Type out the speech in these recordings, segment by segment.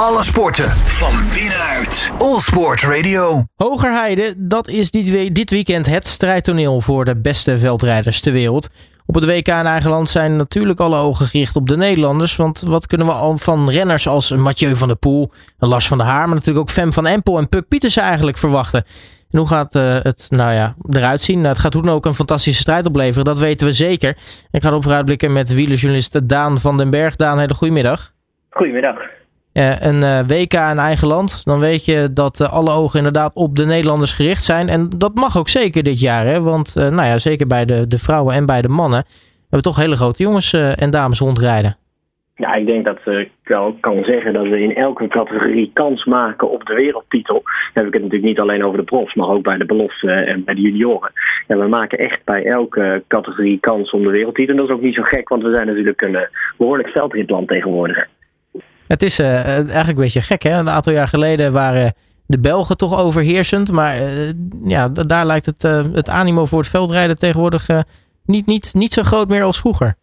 Alle sporten van binnenuit. All Sport Radio. Hogerheide, dat is dit, dit weekend het strijdtoneel voor de beste veldrijders ter wereld. Op het WK in eigen land zijn natuurlijk alle ogen gericht op de Nederlanders. Want wat kunnen we al van renners als Mathieu van der Poel, en Lars van der Haar, maar natuurlijk ook Fem van Empel en Puk Pietersen eigenlijk verwachten? En hoe gaat eh, het nou ja, eruit zien? Nou, het gaat hoe dan ook een fantastische strijd opleveren, dat weten we zeker. Ik ga erop vooruitblikken met wielerjournalist Daan van den Berg. Daan, hele goedemiddag. Goedemiddag. Een eh, WK in eigen land, dan weet je dat eh, alle ogen inderdaad op de Nederlanders gericht zijn. En dat mag ook zeker dit jaar, hè? want eh, nou ja, zeker bij de, de vrouwen en bij de mannen hebben we toch hele grote jongens en dames rondrijden. Ja, ik denk dat ik wel kan zeggen dat we in elke categorie kans maken op de wereldtitel. Dan heb ik het natuurlijk niet alleen over de profs, maar ook bij de belofte en bij de junioren. Ja, we maken echt bij elke categorie kans om de wereldtitel. En dat is ook niet zo gek, want we zijn natuurlijk een eh, behoorlijk veldritland tegenwoordig. Het is eh, eh, eigenlijk een beetje gek, hè? Een aantal jaar geleden waren de Belgen toch overheersend. Maar eh, ja, daar lijkt het, het animo voor het veldrijden tegenwoordig niet, niet, niet zo groot meer als vroeger.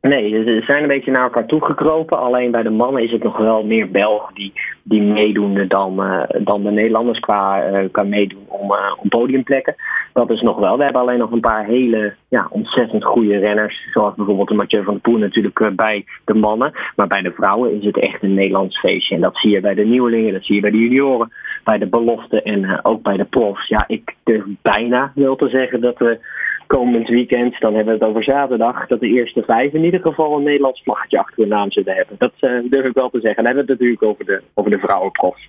Nee, ze zijn een beetje naar elkaar toegekropen. Alleen bij de mannen is het nog wel meer Belgen die, die meedoen dan, dan de Nederlanders qua, qua meedoen om, om podiumplekken. Dat is nog wel. We hebben alleen nog een paar hele ja, ontzettend goede renners. Zoals bijvoorbeeld de Mathieu van der Poel natuurlijk eh, bij de mannen. Maar bij de vrouwen is het echt een Nederlands feestje. En dat zie je bij de nieuwelingen, dat zie je bij de junioren, bij de belofte en eh, ook bij de profs. Ja, ik durf bijna wel te zeggen dat we komend weekend, dan hebben we het over zaterdag, dat de eerste vijf in ieder geval een Nederlands vlaggetje achter hun naam zullen hebben. Dat eh, durf ik wel te zeggen. Dan hebben we het natuurlijk over de, over de vrouwenprofs.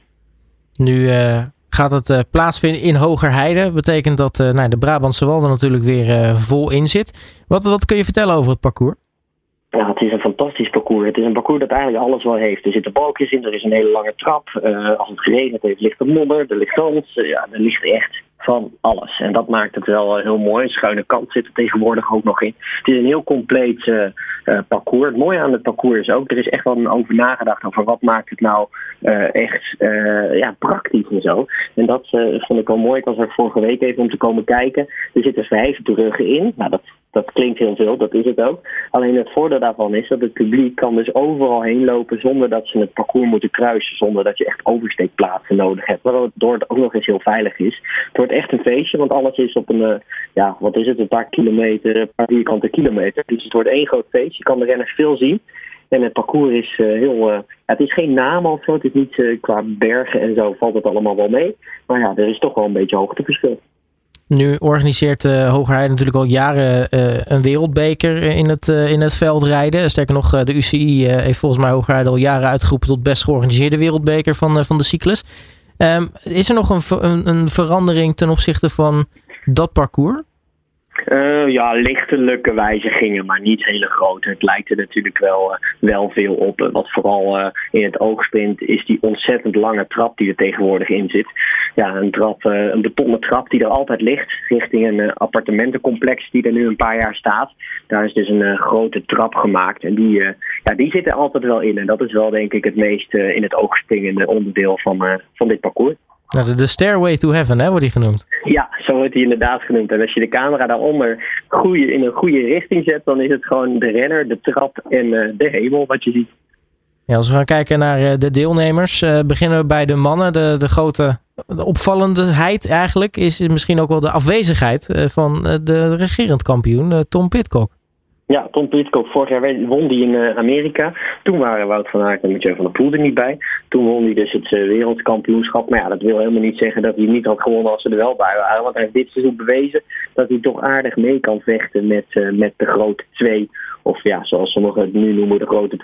Nu eh, gaat het eh, plaatsvinden in Hogerheide. Betekent dat eh, nou, de Brabantse Walden natuurlijk weer eh, vol in zit. Wat, wat kun je vertellen over het parcours? Ja, het is een fantastisch parcours. Het is een parcours dat eigenlijk alles wel heeft. Er zitten balkjes in, er is een hele lange trap. Als het geregend heeft, ligt er modder, er ligt zand. Ja, er ligt echt van alles. En dat maakt het wel eh, heel mooi. Een schuine kant zit er tegenwoordig ook nog in. Het is een heel compleet eh, eh, parcours. Het mooie aan het parcours is ook, er is echt wel over nagedacht over wat maakt het nou echt ja, praktisch en zo. En dat vond ik wel mooi. Ik was er vorige week even om te komen kijken. Er zitten vijf bruggen in. Nou, dat, dat klinkt heel veel, dat is het ook. Alleen het voordeel daarvan is dat het publiek kan dus overal heen lopen zonder dat ze het parcours moeten kruisen. Zonder dat je echt oversteekplaatsen nodig hebt. Waardoor het ook nog eens heel veilig is. Het wordt echt een feestje, want alles is op een, eh, ja, wat is het, een paar kilometer, een paar vierkante kilometer. Dus het wordt één groot feest. Je kan de renners veel zien. En het parcours is eh, heel. eh, het is geen naam of zo. Het is niet qua bergen en zo valt het allemaal wel mee. Maar ja, er is toch wel een beetje hoogteverschil. Nu organiseert uh, Hogerheide natuurlijk al jaren uh, een wereldbeker in het, in het veldrijden. Sterker nog, de UCI heeft volgens mij Hogerheide al jaren uitgeroepen tot best georganiseerde wereldbeker van, van de cyclus. Um, is er nog een, een, een, verandering ten opzichte van dat parcours? Uh, ja, lichtelijke wijzigingen, maar niet hele grote. Het lijkt er natuurlijk wel, uh, wel veel op. Wat vooral uh, in het oog springt, is die ontzettend lange trap die er tegenwoordig in zit. Ja, een, trap, een betonnen trap die er altijd ligt, richting een appartementencomplex die er nu een paar jaar staat. Daar is dus een grote trap gemaakt en die, ja, die zit er altijd wel in. En dat is wel denk ik het meest in het oog springende onderdeel van, van dit parcours. Nou, de, de Stairway to Heaven, hè, wordt die genoemd. Ja, zo wordt die inderdaad genoemd. En als je de camera daaronder goeie, in een goede richting zet, dan is het gewoon de renner, de trap en uh, de hemel wat je ziet. Ja, als we gaan kijken naar uh, de deelnemers, uh, beginnen we bij de mannen. De, de grote de opvallendeheid eigenlijk is misschien ook wel de afwezigheid van de regerend kampioen, Tom Pitcock. Ja, Tom Pitcock, vorig jaar won die in uh, Amerika. Toen waren Wout van Aert en Mathieu van der Poel er niet bij. Toen won hij dus het uh, wereldkampioenschap. Maar ja, dat wil helemaal niet zeggen dat hij niet had gewonnen als ze er wel bij waren. Want hij heeft dit seizoen bewezen dat hij toch aardig mee kan vechten met, uh, met de grote twee. Of ja, zoals sommigen het nu noemen, de grote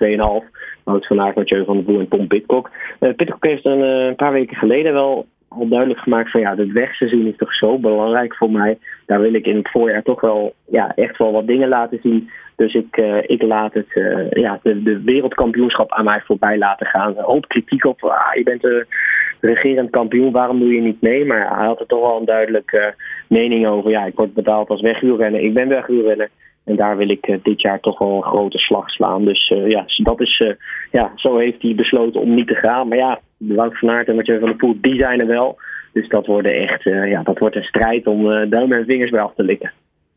2,5. Wout van Aert, Mathieu van der Poel en Tom Pitcock. Pitcock heeft een, een paar weken geleden wel duidelijk gemaakt van ja, het wegseizoen is toch zo belangrijk voor mij. Daar wil ik in het voorjaar toch wel ja, echt wel wat dingen laten zien. Dus ik, uh, ik laat het, uh, ja, de, wereldkampioenschap aan mij voorbij laten gaan. Een hoop kritiek op, ah, je bent de regerend kampioen, waarom doe je niet mee? Maar hij had er toch wel een duidelijke uh, mening over. Ja, ik word betaald als weghuurrenner, ik ben weghuurrenner. En daar wil ik uh, dit jaar toch wel een grote slag slaan. Dus uh, ja, dat is, uh, ja, zo heeft hij besloten om niet te gaan. Maar ja, Wout van Aert en Mathieu van der Poel, die zijn er wel. Dus dat, worden echt, ja, dat wordt een strijd om duim en vingers bij af te likken.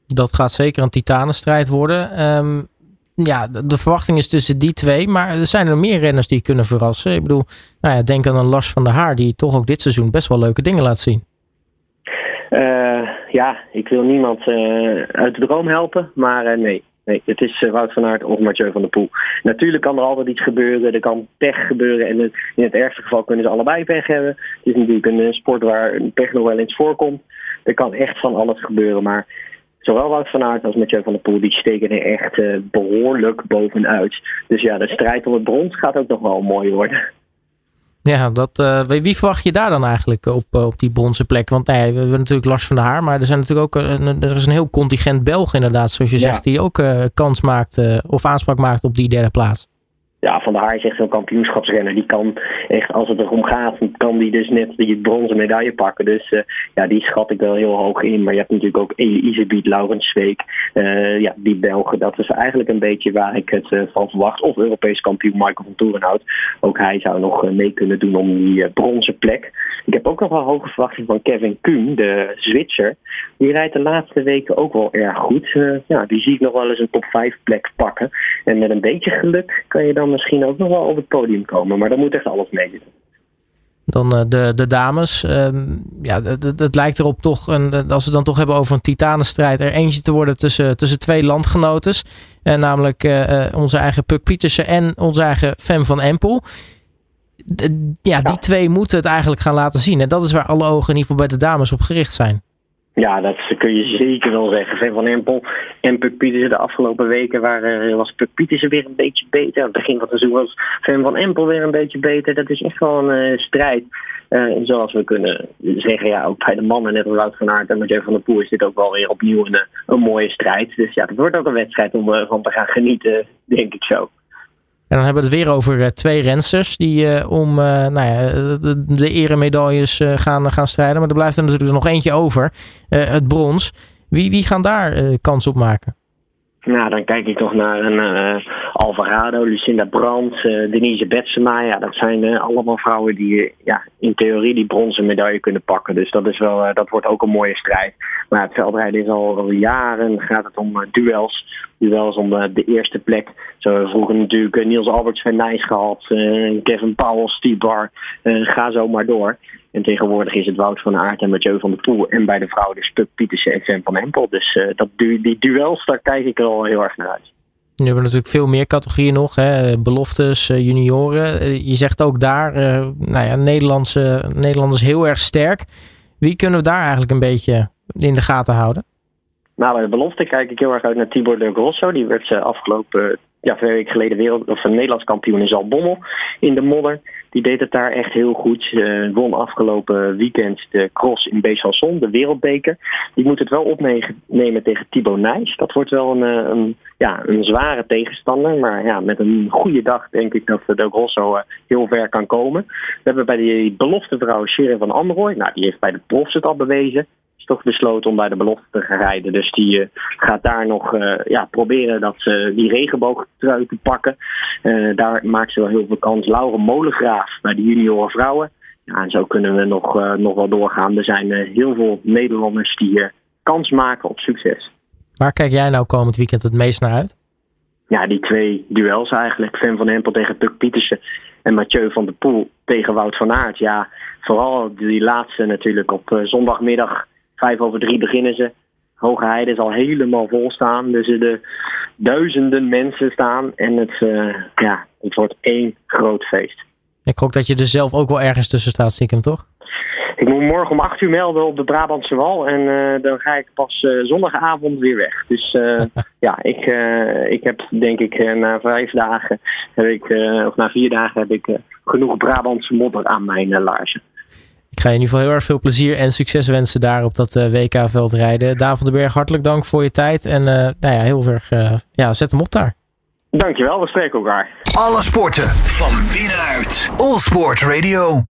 Dat gaat zeker een titanenstrijd worden. Um, ja, de verwachting is tussen die twee. Maar er zijn er meer renners die kunnen verrassen. Ik bedoel, nou ja, denk aan een Lars van der Haar, die toch ook dit seizoen best wel leuke dingen laat zien. Uh, ja, ik wil niemand uh, uit de droom helpen, maar uh, nee. Nee, het is Wout van Aert of Mathieu van der Poel. Natuurlijk kan er altijd iets gebeuren. Er kan pech gebeuren. En in het ergste geval kunnen ze allebei pech hebben. Het is natuurlijk een sport waar pech nog wel eens voorkomt. Er kan echt van alles gebeuren. Maar zowel Wout van Aert als Mathieu van der Poel, die steken er echt behoorlijk bovenuit. Dus ja, de strijd om het brons gaat ook nog wel mooi worden. Ja, dat, uh, wie verwacht je daar dan eigenlijk op, uh, op die bronzen plek? Want nee, we hebben natuurlijk Lars van der Haar, maar er, zijn natuurlijk ook een, er is een heel contingent Belgen inderdaad, zoals je ja. zegt, die ook uh, kans maakt of aanspraak maakt op die derde plaats ja, Van der Haar is echt zo'n kampioenschapsrenner. Die kan echt, als het erom gaat, kan die dus net die bronzen medaille pakken. Dus uh, ja, die schat ik wel heel hoog in. Maar je hebt natuurlijk ook Elie Isebiet, Laurens Zweek. Uh, ja, die Belgen, dat is eigenlijk een beetje waar ik het uh, van verwacht. Of Europees kampioen Michael van Toerenhout. Ook hij zou nog mee kunnen doen om die bronzen plek. Ik heb ook nog wel hoge verwachtingen van Kevin Kuhn, de Zwitser. Die rijdt de laatste weken ook wel erg goed. ja, die zie ik nog wel eens een top 5 plek pakken. En met een beetje geluk kan je dan misschien ook nog wel op het podium komen. Maar dan moet echt alles mee Dan uh, de, de dames. Um, ja, het lijkt erop toch, een, als we het dan toch hebben over een titanenstrijd, er eentje te worden tussen, tussen twee landgenotes. En uh, namelijk uh, onze eigen Puk Pietersen en onze eigen Fem van Empel. ja, die twee moeten het eigenlijk gaan laten zien. En dat is waar alle ogen in ieder geval bij de dames op gericht zijn. Ja, dat kun je zeker wel zeggen. Van Empel en Puk Pietersen de afgelopen weken waren, was Puk Pietersen weer een beetje beter. Aan het begin van het seizoen was Van Empel weer een beetje beter. Dat is echt wel een uh, strijd. Uh, zoals we kunnen zeggen, ja, ook bij de mannen, net als Wout van Aert en Mathieu van der Poel, is dit ook wel weer opnieuw een, een mooie strijd. Dus ja, het wordt ook een wedstrijd om uh, van te gaan genieten, denk ik zo. En dan hebben we het weer over uh, twee rensters die uh, om uh, nou ja, de, de eremedailles gaan, gaan strijden. Maar er blijft er natuurlijk nog eentje over, het brons. Wie, wie gaan daar kans op maken? Nou, dan kijk ik toch naar een Alvarado, Lucinda Brandt, Denise Betsema. Ja, dat zijn allemaal vrouwen die ja, in theorie die bronzen medaille kunnen pakken. Dus dat, is wel, dat wordt ook een mooie strijd. Maar het veldrijden is al, al jaren, gaat het om duels duels om uh, de eerste plek. Zo hebben we vroeger natuurlijk uh, Niels Alberts van Nijs gehad, uh, Kevin Powell, Steve Bar, ga zo maar door. En tegenwoordig is het Wout van Aert en Mathieu van der Poel. En bij de vrouwen de Spuk Pietersen en Sam van Empel. Dus dat die duels, daar kijk ik er al heel erg naar uit. Nu hebben we natuurlijk veel meer categorieën nog. Hè? Beloftes, junioren. je zegt ook daar, nou ja, Nederlandse, Nederlanders heel erg sterk. Wie kunnen we daar eigenlijk een beetje in de gaten houden? Nou, bij de belofte kijk ik heel erg uit naar Tibor de Grosso. Die werd uh, afgelopen ja, twee weken geleden wereld, of een Nederlands kampioen in Zalbommel in de modder. Die deed het daar echt heel goed. Uh, won afgelopen weekend de cross in Besançon, de wereldbeker. Die moet het wel opnemen tegen Thibaut Nijs. Dat wordt wel een, eh, een, ja, een zware tegenstander. Maar ja, met een goede dag denk ik dat de Grosso heel ver kan komen. We hebben bij die belofte vrouw van Amrooy. Nou, die heeft bij de profs het al bewezen toch besloten om bij de belofte te gaan rijden. Dus die uh, gaat daar nog uh, ja, proberen dat ze die regenboogtrui te pakken. Uh, daar maakt ze wel heel veel kans. Laura Molengraaf bij de junioren vrouwen. Ja, en zo kunnen we nog, nog wel doorgaan. Er zijn heel veel Nederlanders die kans maken op succes. Waar kijk jij nou komend weekend het meest naar uit? Ja, die twee duels eigenlijk. Fem van Empel tegen Puk Pietersen en Mathieu van der Poel tegen Wout van Aert. Ja, vooral die laatste natuurlijk op zondagmiddag Vijf over drie beginnen ze. Hoge Heide zal helemaal vol staan. Dus er duizenden mensen staan. En het, uh, ja, het wordt één groot feest. Ik hoop dat je er zelf ook wel ergens tussen staat, stiekem, toch? Ik moet morgen om acht uur melden op de Brabantse Wal. En uh, dan ga ik pas uh, zondagavond weer weg. Dus uh, ja, ik, ik heb denk ik na vijf dagen, heb ik, of na vier dagen heb ik genoeg Brabantse modder aan mijn laarzen. Ik ga je in ieder geval heel erg veel plezier en succes wensen daar op dat uh, WK veldrijden. Daan van den Berg, hartelijk dank voor je tijd. En uh, nou ja, heel erg, uh, ja, zet hem op daar. Dankjewel, we spreken elkaar. Alle sporten van binnenuit. All Sport Radio.